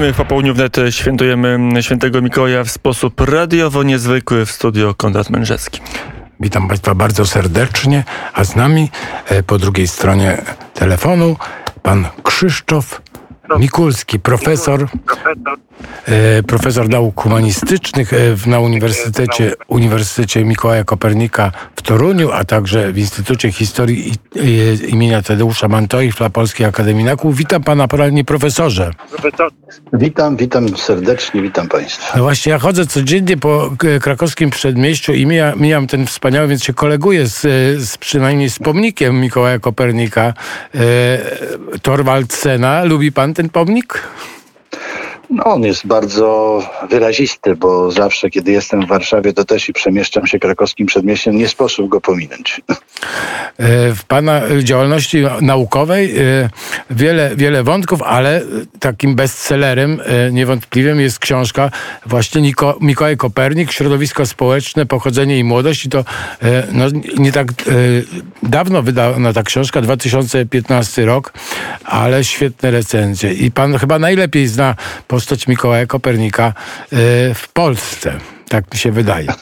My w popołudniu wnet świętujemy świętego Mikołaja w sposób radiowo niezwykły w studio Konrad Mężewski. Witam Państwa bardzo serdecznie, a z nami e, po drugiej stronie telefonu pan Krzysztof Mikulski, profesor, e, profesor nauk humanistycznych e, w- na Uniwersytecie, Uniwersytecie Mikołaja Kopernika w Toruniu, a także w Instytucie Historii i- i- imienia Tadeusza Mantoifla Polskiej Akademii Nauk. Witam pana, panie profesorze. Witam, witam serdecznie, witam Państwa. No właśnie, ja chodzę codziennie po e, krakowskim przedmieściu i mija, mijam ten wspaniały, więc się koleguję z, e, z przynajmniej z pomnikiem Mikołaja Kopernika. E, Torwald Sena. Lubi pan ten pomnik? No, on jest bardzo wyrazisty, bo zawsze, kiedy jestem w Warszawie, to też i przemieszczam się krakowskim przedmieściem, nie sposób go pominąć. E, w pana e, działalności naukowej e, wiele, wiele wątków, ale takim bestsellerem niewątpliwym jest książka właśnie Niko, Mikołaj Kopernik, Środowisko społeczne, pochodzenie i młodość. I to no, nie tak dawno wydana ta książka, 2015 rok, ale świetne recenzje. I pan chyba najlepiej zna postać Mikołaja Kopernika e, w Polsce. Tak mi się wydaje.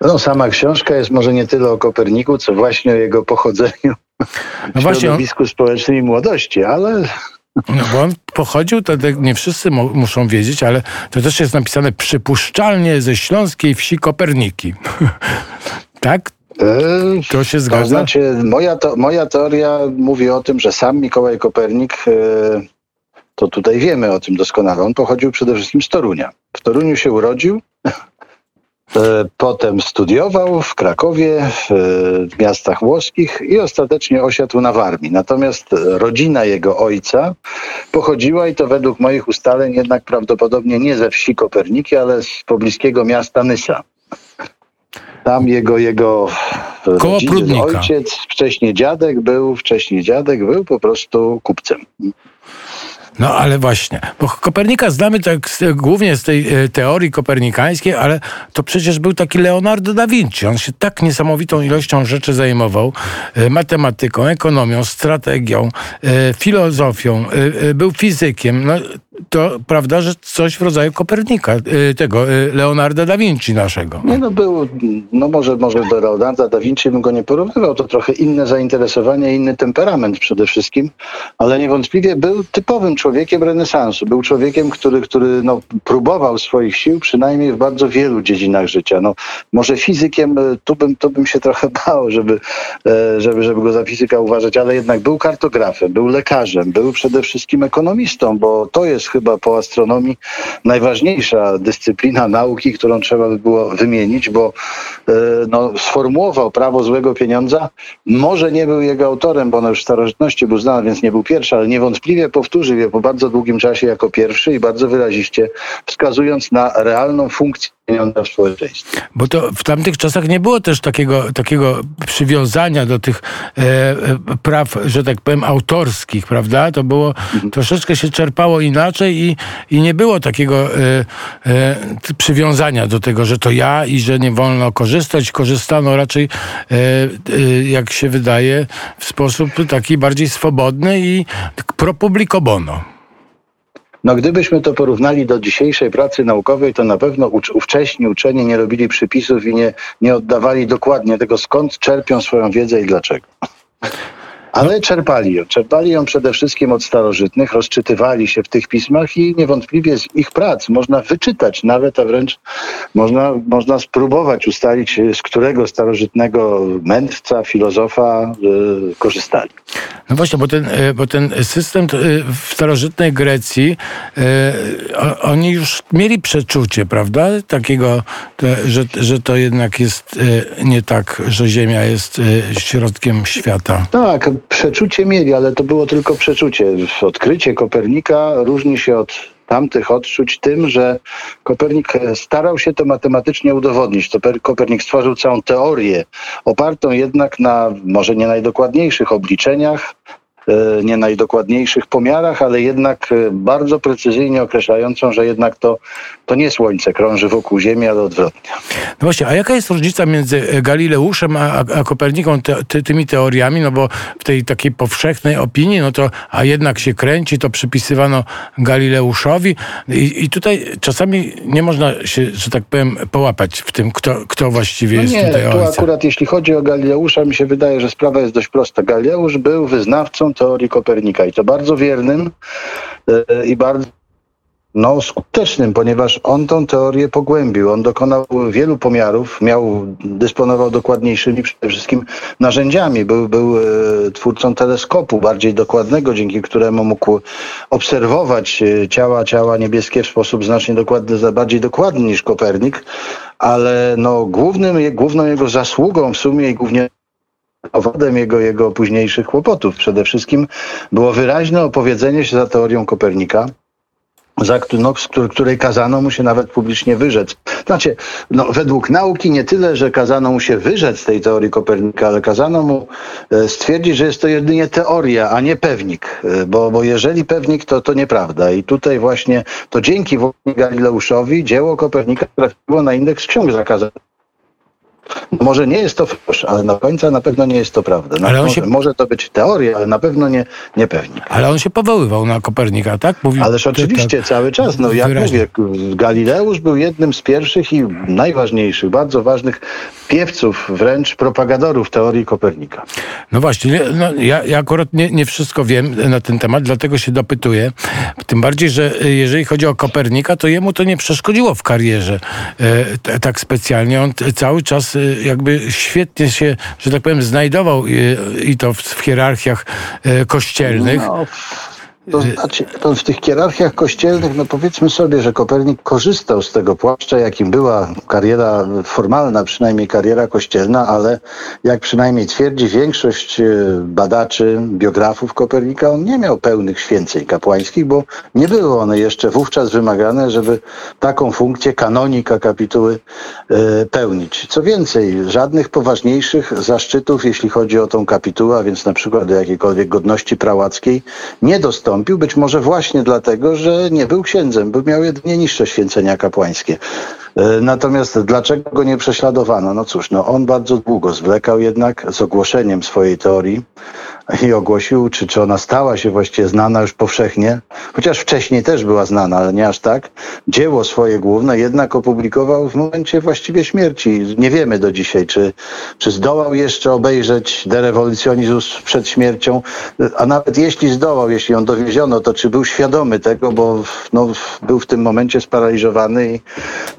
No, sama książka jest może nie tyle o Koperniku, co właśnie o jego pochodzeniu No w właśnie, on, środowisku społecznym i młodości, ale No bo on pochodził, to nie wszyscy muszą wiedzieć, ale to też jest napisane przypuszczalnie ze śląskiej wsi Koperniki. tak? e, To się to zgadza? znaczy moja, to, moja teoria mówi o tym, że sam Mikołaj Kopernik, e, to tutaj wiemy o tym doskonale, on pochodził przede wszystkim z Torunia. W Toruniu się urodził, E, Potem studiował w Krakowie, w, w miastach włoskich i ostatecznie osiadł na Warmii. Natomiast rodzina jego ojca pochodziła i to według moich ustaleń jednak prawdopodobnie nie ze wsi Koperniki, ale z pobliskiego miasta Nysa. Tam jego, jego rodzic, Prudnika. ojciec, wcześniej dziadek był, wcześniej dziadek był po prostu kupcem. No ale właśnie, bo Kopernika znamy tak z, głównie z tej e, teorii kopernikańskiej, ale to przecież był taki Leonardo da Vinci. On się tak niesamowitą ilością rzeczy zajmował. E, matematyką, ekonomią, strategią, e, filozofią, e, e, był fizykiem. No, to prawda, że coś w rodzaju Kopernika, e, tego e, Leonardo da Vinci naszego. Nie no był, no może, może do Leonarda da Vinci bym go nie porównywał, to trochę inne zainteresowanie, inny temperament przede wszystkim, ale niewątpliwie był typowym człowiekiem renesansu. Był człowiekiem, który, który no, próbował swoich sił przynajmniej w bardzo wielu dziedzinach życia. No, może fizykiem, e, tu bym, tu bym się trochę bał, żeby, e, żeby, żeby go za fizyka uważać, ale jednak był kartografem, był lekarzem, był przede wszystkim ekonomistą, bo to jest chyba po astronomii najważniejsza dyscyplina nauki, którą trzeba by było wymienić, bo e, no, sformułował prawo złego pieniądza. Może nie był jego autorem, bo ono już w starożytności był znany, więc nie był pierwszy, ale niewątpliwie powtórzył je po bardzo długim czasie jako pierwszy i bardzo wyraziście wskazując na realną funkcję pieniądza w społeczeństwie. Bo to w tamtych czasach nie było też takiego, takiego przywiązania do tych e, e, praw, że tak powiem, autorskich, prawda? To było, troszeczkę się czerpało inaczej i, i nie było takiego e, e, przywiązania do tego, że to ja i że nie wolno korzystać. Korzystano raczej, e, e, jak się wydaje, w sposób taki bardziej swobodny i pro publico bono. No gdybyśmy to porównali do dzisiejszej pracy naukowej, to na pewno ówcześni uczeni nie robili przypisów i nie, nie oddawali dokładnie tego, skąd czerpią swoją wiedzę i dlaczego. Ale czerpali ją. Czerpali ją przede wszystkim od starożytnych, rozczytywali się w tych pismach i niewątpliwie z ich prac można wyczytać nawet, a wręcz można, można spróbować ustalić, z którego starożytnego mędrca, filozofa y, korzystali. No właśnie, bo ten, e, bo ten system e, w starożytnej Grecji, o- oni już mieli przeczucie, prawda? Takiego, że, że to jednak jest e, nie tak, że Ziemia jest środkiem świata. Tak, przeczucie mieli, ale to było tylko przeczucie. Odkrycie Kopernika różni się od tamtych odczuć tym, że Kopernik starał się to matematycznie udowodnić. Kopernik stworzył całą teorię, opartą jednak na może nie najdokładniejszych obliczeniach, nie najdokładniejszych pomiarach, ale jednak e, bardzo precyzyjnie określającą, że jednak to, to nie Słońce krąży wokół Ziemi, ale odwrotnie. No właśnie, a jaka jest różnica między e, Galileuszem a, a Koperniką, te, ty, tymi teoriami? No bo w tej takiej powszechnej opinii, no to a jednak się kręci, to przypisywano Galileuszowi i, i tutaj czasami nie można się, że tak powiem, połapać w tym, kto, kto właściwie No jest nie, tutaj tu akurat jeśli chodzi o Galileusza, mi się wydaje, że sprawa jest dość prosta. Galileusz był wyznawcą teorii Kopernika i to bardzo wiernym e, i bardzo no, skutecznym, ponieważ on tą teorię pogłębił. On dokonał wielu pomiarów, miał, dysponował dokładniejszymi przede wszystkim narzędziami. Był, był e, twórcą teleskopu bardziej dokładnego, dzięki któremu mógł obserwować e, ciała, ciała niebieskie w sposób znacznie dokładny, bardziej dokładny niż Kopernik, ale no, głównym, główną jego zasługą w sumie i głównie powodem jego, jego późniejszych kłopotów przede wszystkim było wyraźne opowiedzenie się za teorią Kopernika, za no, której- kazano mu się nawet publicznie wyrzec. Znaczy, no, według nauki nie tyle, że kazano mu się wyrzec tej teorii Kopernika, ale kazano mu e, stwierdzić, że jest to jedynie teoria, a nie pewnik. E, Bo, bo jeżeli pewnik, to, to nieprawda. I tutaj właśnie to dzięki Galileuszowi dzieło Kopernika trafiło na indeks ksiąg zakazanych. Może nie jest to fałsz, ale na końca na pewno nie jest to prawda. No, Ale on może, się- może to być teoria, ale na pewno nie, nie pewnik. Ale on się powoływał na Kopernika, tak? Mówił, Ależ to- oczywiście tak, cały czas. No jak wyraźnie. mówię, Galileusz był jednym z pierwszych i najważniejszych, bardzo ważnych piewców, wręcz propagadorów teorii Kopernika. No właśnie, nie- no, ja, ja akurat nie, nie wszystko wiem na ten temat, dlatego się dopytuję. Tym bardziej, że e, jeżeli chodzi o Kopernika, to jemu to nie przeszkodziło w karierze e, tak specjalnie. On cały czas e, jakby świetnie się, że tak powiem, znajdował e, i to w, hierarchiach e, kościelnych. No, to znaczy, to w tych hierarchiach kościelnych, no powiedzmy sobie, że Kopernik korzystał z tego płaszcza, jakim była kariera formalna, przynajmniej kariera kościelna, ale jak przynajmniej twierdzi większość e, badaczy, biografów Kopernika, on nie miał pełnych święceń kapłańskich, bo nie były one jeszcze wówczas wymagane, żeby taką funkcję kanonika kapituły e, pełnić. Co więcej, żadnych poważniejszych zaszczytów, jeśli chodzi o tą kapitułę, a więc na przykład do jakiejkolwiek godności prałackiej, nie dostąpił, być może właśnie dlatego, że nie był księdzem, bo miał jedynie niższe święcenia kapłańskie. E, Natomiast dlaczego go nie prześladowano? No cóż, no on bardzo długo zwlekał jednak z ogłoszeniem swojej teorii i ogłosił, czy, czy ona stała się właściwie znana już powszechnie, chociaż wcześniej też była znana, ale nie aż tak. Dzieło swoje główne jednak opublikował w momencie właściwie śmierci. Nie wiemy do dzisiaj, czy, czy zdołał jeszcze obejrzeć De Revolutionis przed śmiercią, a nawet jeśli zdołał, jeśli ją dowieziono, to czy był świadomy tego, bo no, był w tym momencie sparaliżowany i,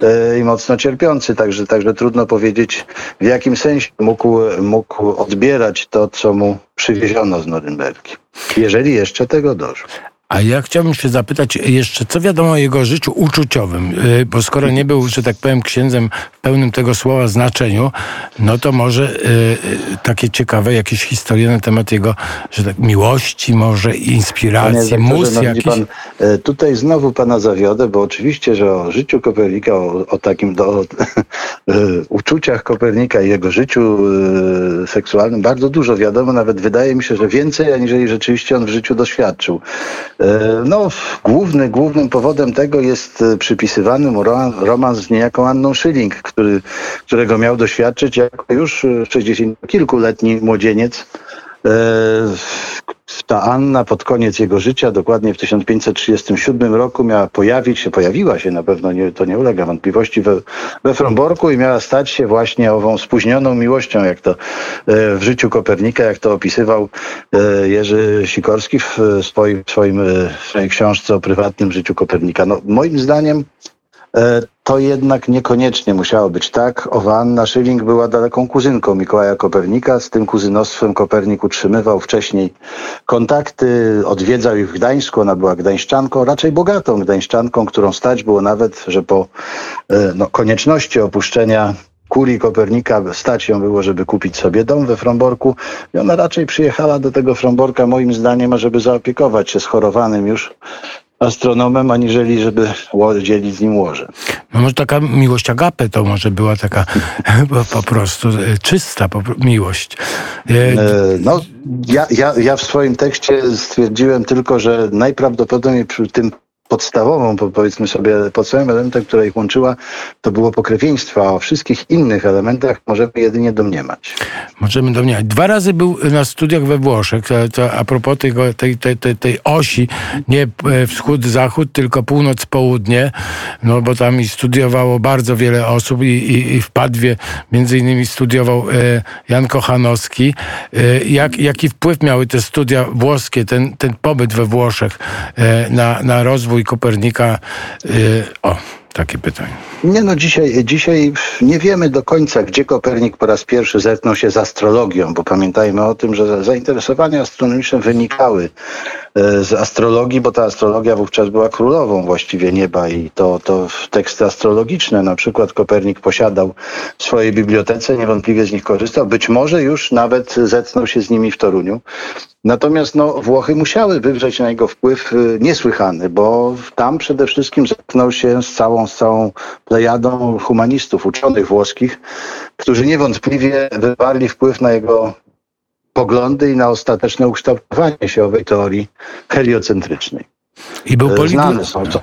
e, i mocno cierpiący, także, także trudno powiedzieć w jakim sensie mógł, mógł odbierać to, co mu przywieziono z Norymbergi. Jeżeli jeszcze tego doszło. A ja chciałbym się zapytać jeszcze, co wiadomo o jego życiu uczuciowym, Yy, bo skoro nie był, że tak powiem, księdzem w pełnym tego słowa znaczeniu, no to może yy, yy, takie ciekawe jakieś historie na temat jego, że tak, miłości, może inspiracji, mus no jakiś. pan, tutaj znowu pana zawiodę, bo oczywiście, że o życiu Kopernika, o, o takim do, o, uczuciach Kopernika i jego życiu seksualnym bardzo dużo wiadomo, nawet wydaje mi się, że więcej, aniżeli rzeczywiście on w życiu doświadczył. E, No, główny, głównym powodem tego jest e, przypisywany mu roman, romans z niejaką Anną Schilling, który, którego miał doświadczyć jako już e, 60 kilkuletni młodzieniec. E, Ta Anna pod koniec jego życia, dokładnie w 1537 roku, miała pojawić się, pojawiła się na pewno, nie, to nie ulega wątpliwości, we, we Fromborku i miała stać się właśnie ową spóźnioną miłością, jak to e, w życiu Kopernika, jak to opisywał e, Jerzy Sikorski w swoim, swoim, swojej książce o prywatnym życiu Kopernika. No, moim zdaniem to jednak niekoniecznie musiało być tak. Owa Anna Schilling była daleką kuzynką Mikołaja Kopernika. Z tym kuzynostwem Kopernik utrzymywał wcześniej kontakty, odwiedzał ich w Gdańsku. Ona była gdańszczanką, raczej bogatą gdańszczanką, którą stać było nawet, że po e, no, konieczności opuszczenia kurii Kopernika stać ją było, żeby kupić sobie dom we Fromborku i ona raczej przyjechała do tego Fromborka moim zdaniem, ażeby zaopiekować się schorowanym już astronomem, aniżeli żeby dzielić z nim łoże. No może taka miłość agapy to może była taka po, prostu e, czysta miłość. E, E, No, ja, ja, ja w swoim tekście stwierdziłem tylko, że najprawdopodobniej przy tym podstawową, po- powiedzmy sobie, podstawowym elementem, które ich łączyła, to było pokrewieństwo, a o wszystkich innych elementach możemy jedynie domniemać. Możemy domniemać. Dwa razy był na studiach we Włoszech, to, to a propos tego, tej, tej, tej, tej osi, nie e, wschód-zachód, tylko północ-południe, no bo tam i studiowało bardzo wiele osób i, i, i w Padwie między innymi studiował e, Jan Kochanowski. E, jak, jaki wpływ miały te studia włoskie, ten, ten pobyt we Włoszech e, na, na rozwój Kopernika? E, o, takie pytanie. Nie no, dzisiaj, dzisiaj nie wiemy do końca, gdzie Kopernik po raz pierwszy zetknął się z astrologią, bo pamiętajmy o tym, że zainteresowania astronomiczne wynikały z astrologii, bo ta astrologia wówczas była królową właściwie nieba i to, to teksty astrologiczne na przykład Kopernik posiadał w swojej bibliotece, niewątpliwie z nich korzystał, być może już nawet zetknął się z nimi w Toruniu. Natomiast no, Włochy musiały wywrzeć na niego wpływ y, niesłychany, bo tam przede wszystkim zetknął się z całą, z całą plejadą humanistów, uczonych włoskich, którzy niewątpliwie wywarli wpływ na jego poglądy i na ostateczne ukształtowanie się owej teorii heliocentrycznej. I był E. Znane są, są,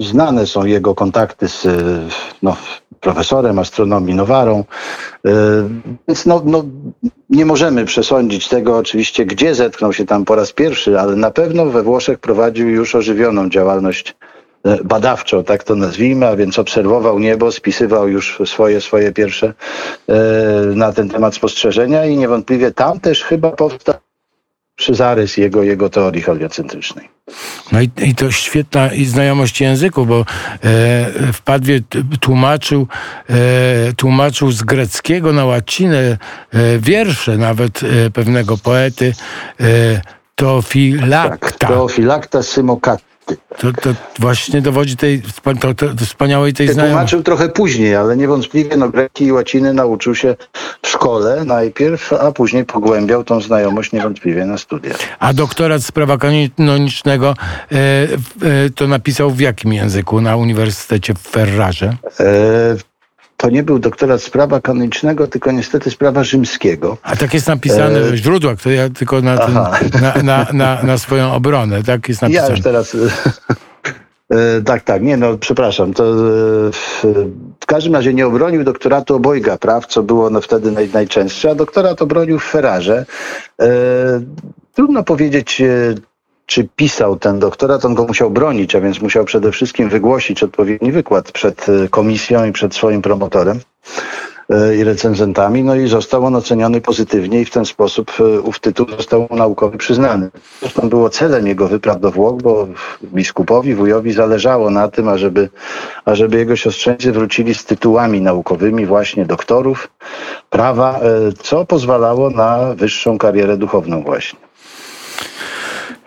znane są jego kontakty z e, no, profesorem astronomii Nowarą, E, więc no, no, nie możemy przesądzić tego oczywiście, gdzie zetknął się tam po raz pierwszy, ale na pewno we Włoszech prowadził już ożywioną działalność e, badawczą, tak to nazwijmy, a więc obserwował niebo, spisywał już swoje, swoje pierwsze e, na ten temat spostrzeżenia i niewątpliwie tam też chyba powstał przy zarys jego, jego teorii heliocentrycznej. No i, i to świetna i znajomość języków, bo e, w Padwie tłumaczył, e, tłumaczył z greckiego na łacinę e, wiersze nawet e, pewnego poety e, Teofilakta. Tak, Teofilakta Symokatty. To, to właśnie dowodzi tej to, to, wspaniałej tej znajomości. Tłumaczył trochę później, ale niewątpliwie no, greki i łaciny nauczył się w szkole najpierw, a później pogłębiał tą znajomość niewątpliwie na studiach. A doktorat z prawa kanonicznego e, e, to napisał w jakim języku na Uniwersytecie w Ferrarze? E, to nie był doktorat z prawa kanonicznego, tylko niestety z prawa rzymskiego. A tak jest napisane w źródłach, to ja tylko na, ten, na, na, na, na swoją obronę, tak jest Ja napisane. już teraz. e, Tak, tak, nie no, przepraszam. To e, w, każdym razie nie obronił doktoratu obojga praw, co było no wtedy naj, najczęstsze, a doktorat obronił w Ferrarze. E, trudno powiedzieć, e, czy pisał ten doktorat, on go musiał bronić, a więc musiał przede wszystkim wygłosić odpowiedni wykład przed e, komisją i przed swoim promotorem e, i recenzentami, no i został on oceniony pozytywnie i w ten sposób e, ów tytuł został naukowy przyznany. Zresztą było celem jego wypraw do Włoch, bo biskupowi, wujowi zależało na tym, ażeby, ażeby jego siostrzeńcy wrócili z tytułami naukowymi właśnie doktorów prawa, co pozwalało na wyższą karierę duchowną właśnie.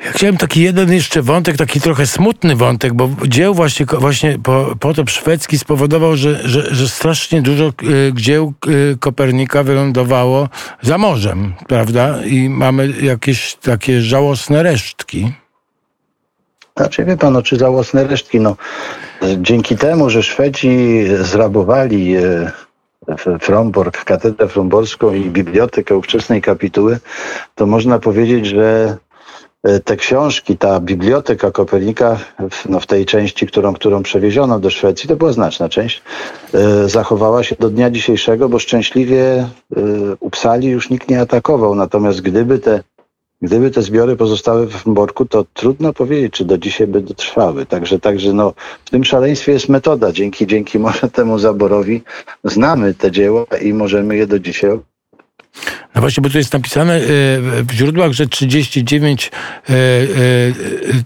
Ja chciałem taki jeden jeszcze wątek, taki trochę smutny wątek, bo dzieł właśnie, właśnie po, potop szwedzki spowodował, że, że, że strasznie dużo e, dzieł e, Kopernika wylądowało za morzem, prawda? I mamy jakieś takie żałosne resztki. Znaczy wie pan, no, czy żałosne resztki, no dzięki temu, że Szwedzi zrabowali e, Fromborg, katedrę fromborską i bibliotekę ówczesnej kapituły, to można powiedzieć, że te książki, ta biblioteka Kopernika, w- no w tej części, którą, którą przewieziono do Szwecji, to była znaczna część, e, zachowała się do dnia dzisiejszego, bo szczęśliwie e, Upsali już nikt nie atakował. Natomiast gdyby te Gdyby te zbiory pozostały w Morku, to trudno powiedzieć, czy do dzisiaj by dotrwały. Także, także no, w tym szaleństwie jest metoda. Dzięki, dzięki może temu zaborowi znamy te dzieła i możemy je do dzisiaj No właśnie, bo tu jest napisane e, w źródłach, że 39 e, e,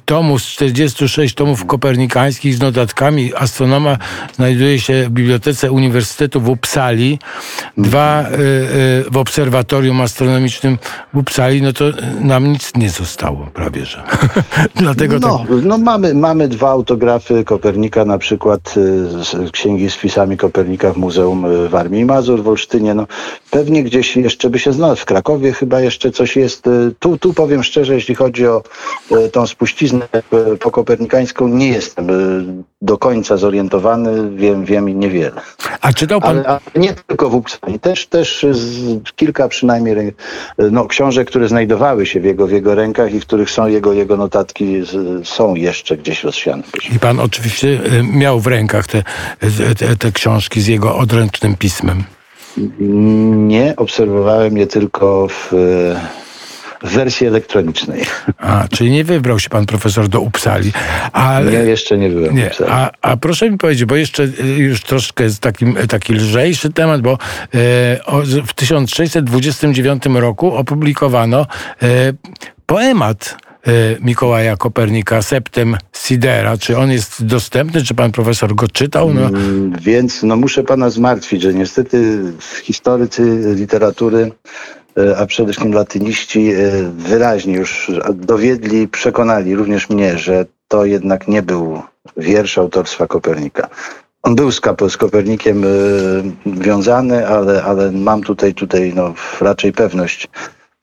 tomów z 46 tomów kopernikańskich z notatkami astronoma znajduje się w Bibliotece Uniwersytetu w Uppsali. Dwa w Obserwatorium Astronomicznym w Uppsali, no to nam nic nie zostało prawie, że. Dlatego tak. No, no mamy, mamy dwa autografy Kopernika, na przykład z księgi z wpisami Kopernika w Muzeum y, w Armii Mazur w Olsztynie. No, pewnie gdzieś jeszcze by się znalazł. W Krakowie chyba jeszcze coś jest. Y, Tu, tu powiem szczerze, jeśli chodzi o y, tą spuściznę y, pokopernikańską, nie jestem do końca zorientowany, wiem, wiem i niewiele. A czytał pan... Ale, nie tylko w Uppsali, też, też z, kilka przynajmniej no, książek, które znajdowały się w jego, w jego rękach i w których są jego, jego notatki, są jeszcze gdzieś rozsiane. I pan oczywiście miał w rękach te, te, te książki z jego odręcznym pismem. Nie, obserwowałem je tylko w, w wersji elektronicznej. A, czyli nie wybrał się pan profesor do Uppsali. Ale... Ja jeszcze nie byłem. Nie, a, a proszę mi powiedzieć, bo jeszcze y, już troszkę jest taki, taki lżejszy temat, bo e, o, w 1629 roku opublikowano e, poemat e, Mikołaja Kopernika Septem Sidera. Czy on jest dostępny? Czy pan profesor go czytał? No, Mm, Więc no, muszę pana zmartwić, że niestety historycy literatury, e, a przede wszystkim latyniści, e, wyraźnie już dowiedli, przekonali również mnie, że to jednak nie był wiersz autorstwa Kopernika. On był z, z Kopernikiem e, wiązany, ale, ale mam tutaj, tutaj no, raczej pewność.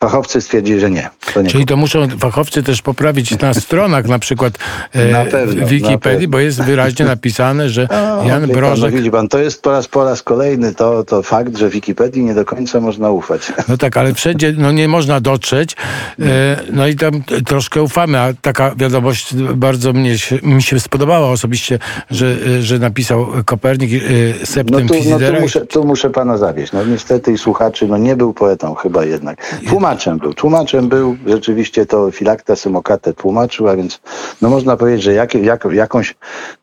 Fachowcy stwierdzili, że nie. To nie Czyli to muszą fachowcy też poprawić na stronach na przykład Na e, pewno, na Wikipedii, pewno. bo jest wyraźnie napisane, że O, Jan wie pan, Brożek... No widzi pan, to jest po raz, po raz kolejny to, to fakt, że Wikipedii nie do końca można ufać. No tak, ale wszędzie no nie można dotrzeć. E, no i tam troszkę ufamy, a taka wiadomość bardzo mnie się, mi się spodobała osobiście, że, e, że napisał Kopernik e, No Septem tu, no tu, muszę, tu muszę pana zawieść. No niestety i słuchaczy, no nie był poetą chyba jednak. Tłumaczem był. Tłumaczem był, rzeczywiście to Filakta Symokatę tłumaczył, a więc no można powiedzieć, że jak, jak, jakąś,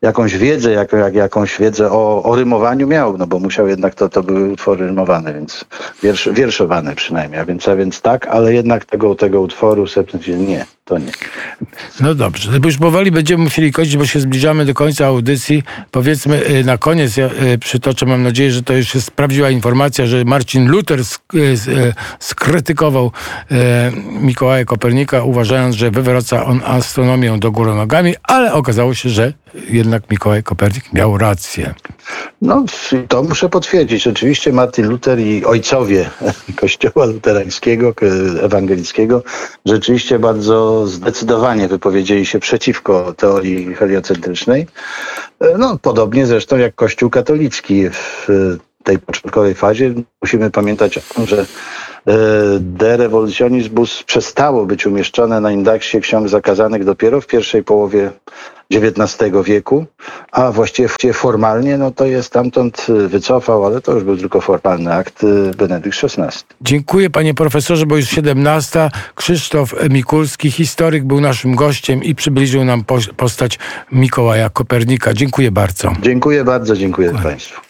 jakąś wiedzę, jak, jak, jakąś wiedzę o, o rymowaniu miał, no bo musiał jednak, to, to były utwory rymowane, więc wiersz, wierszowane przynajmniej, a więc, a więc tak, ale jednak tego, tego utworu Septem nie, to nie. No dobrze, bo już powoli będziemy musieli kończyć, bo się zbliżamy do końca audycji. Powiedzmy e, na koniec, ja e, przytoczę, mam nadzieję, że to już jest prawdziwa informacja, że Marcin Luther e, skrytykował Mikołaja Kopernika, uważając, że wywraca on astronomię do góry nogami, ale okazało się, że jednak Mikołaj Kopernik miał rację. No, to muszę potwierdzić. Oczywiście Martin Luther i ojcowie Kościoła luterańskiego, ewangelickiego, rzeczywiście bardzo zdecydowanie wypowiedzieli się przeciwko teorii heliocentrycznej. E, No, podobnie zresztą jak Kościół katolicki w tej początkowej fazie. Musimy pamiętać o tym, że e, De Revolutionibus przestało być umieszczone na indeksie ksiąg zakazanych dopiero w pierwszej połowie XIX wieku, a właściwie formalnie no to jest stamtąd y, wycofał, ale to już był tylko formalny akt y, Benedykt XVI. Dziękuję panie profesorze, bo już 17. Krzysztof Mikulski, historyk, był naszym gościem i przybliżył nam postać Mikołaja Kopernika. Dziękuję bardzo. Dziękuję bardzo, dziękuję Państwu.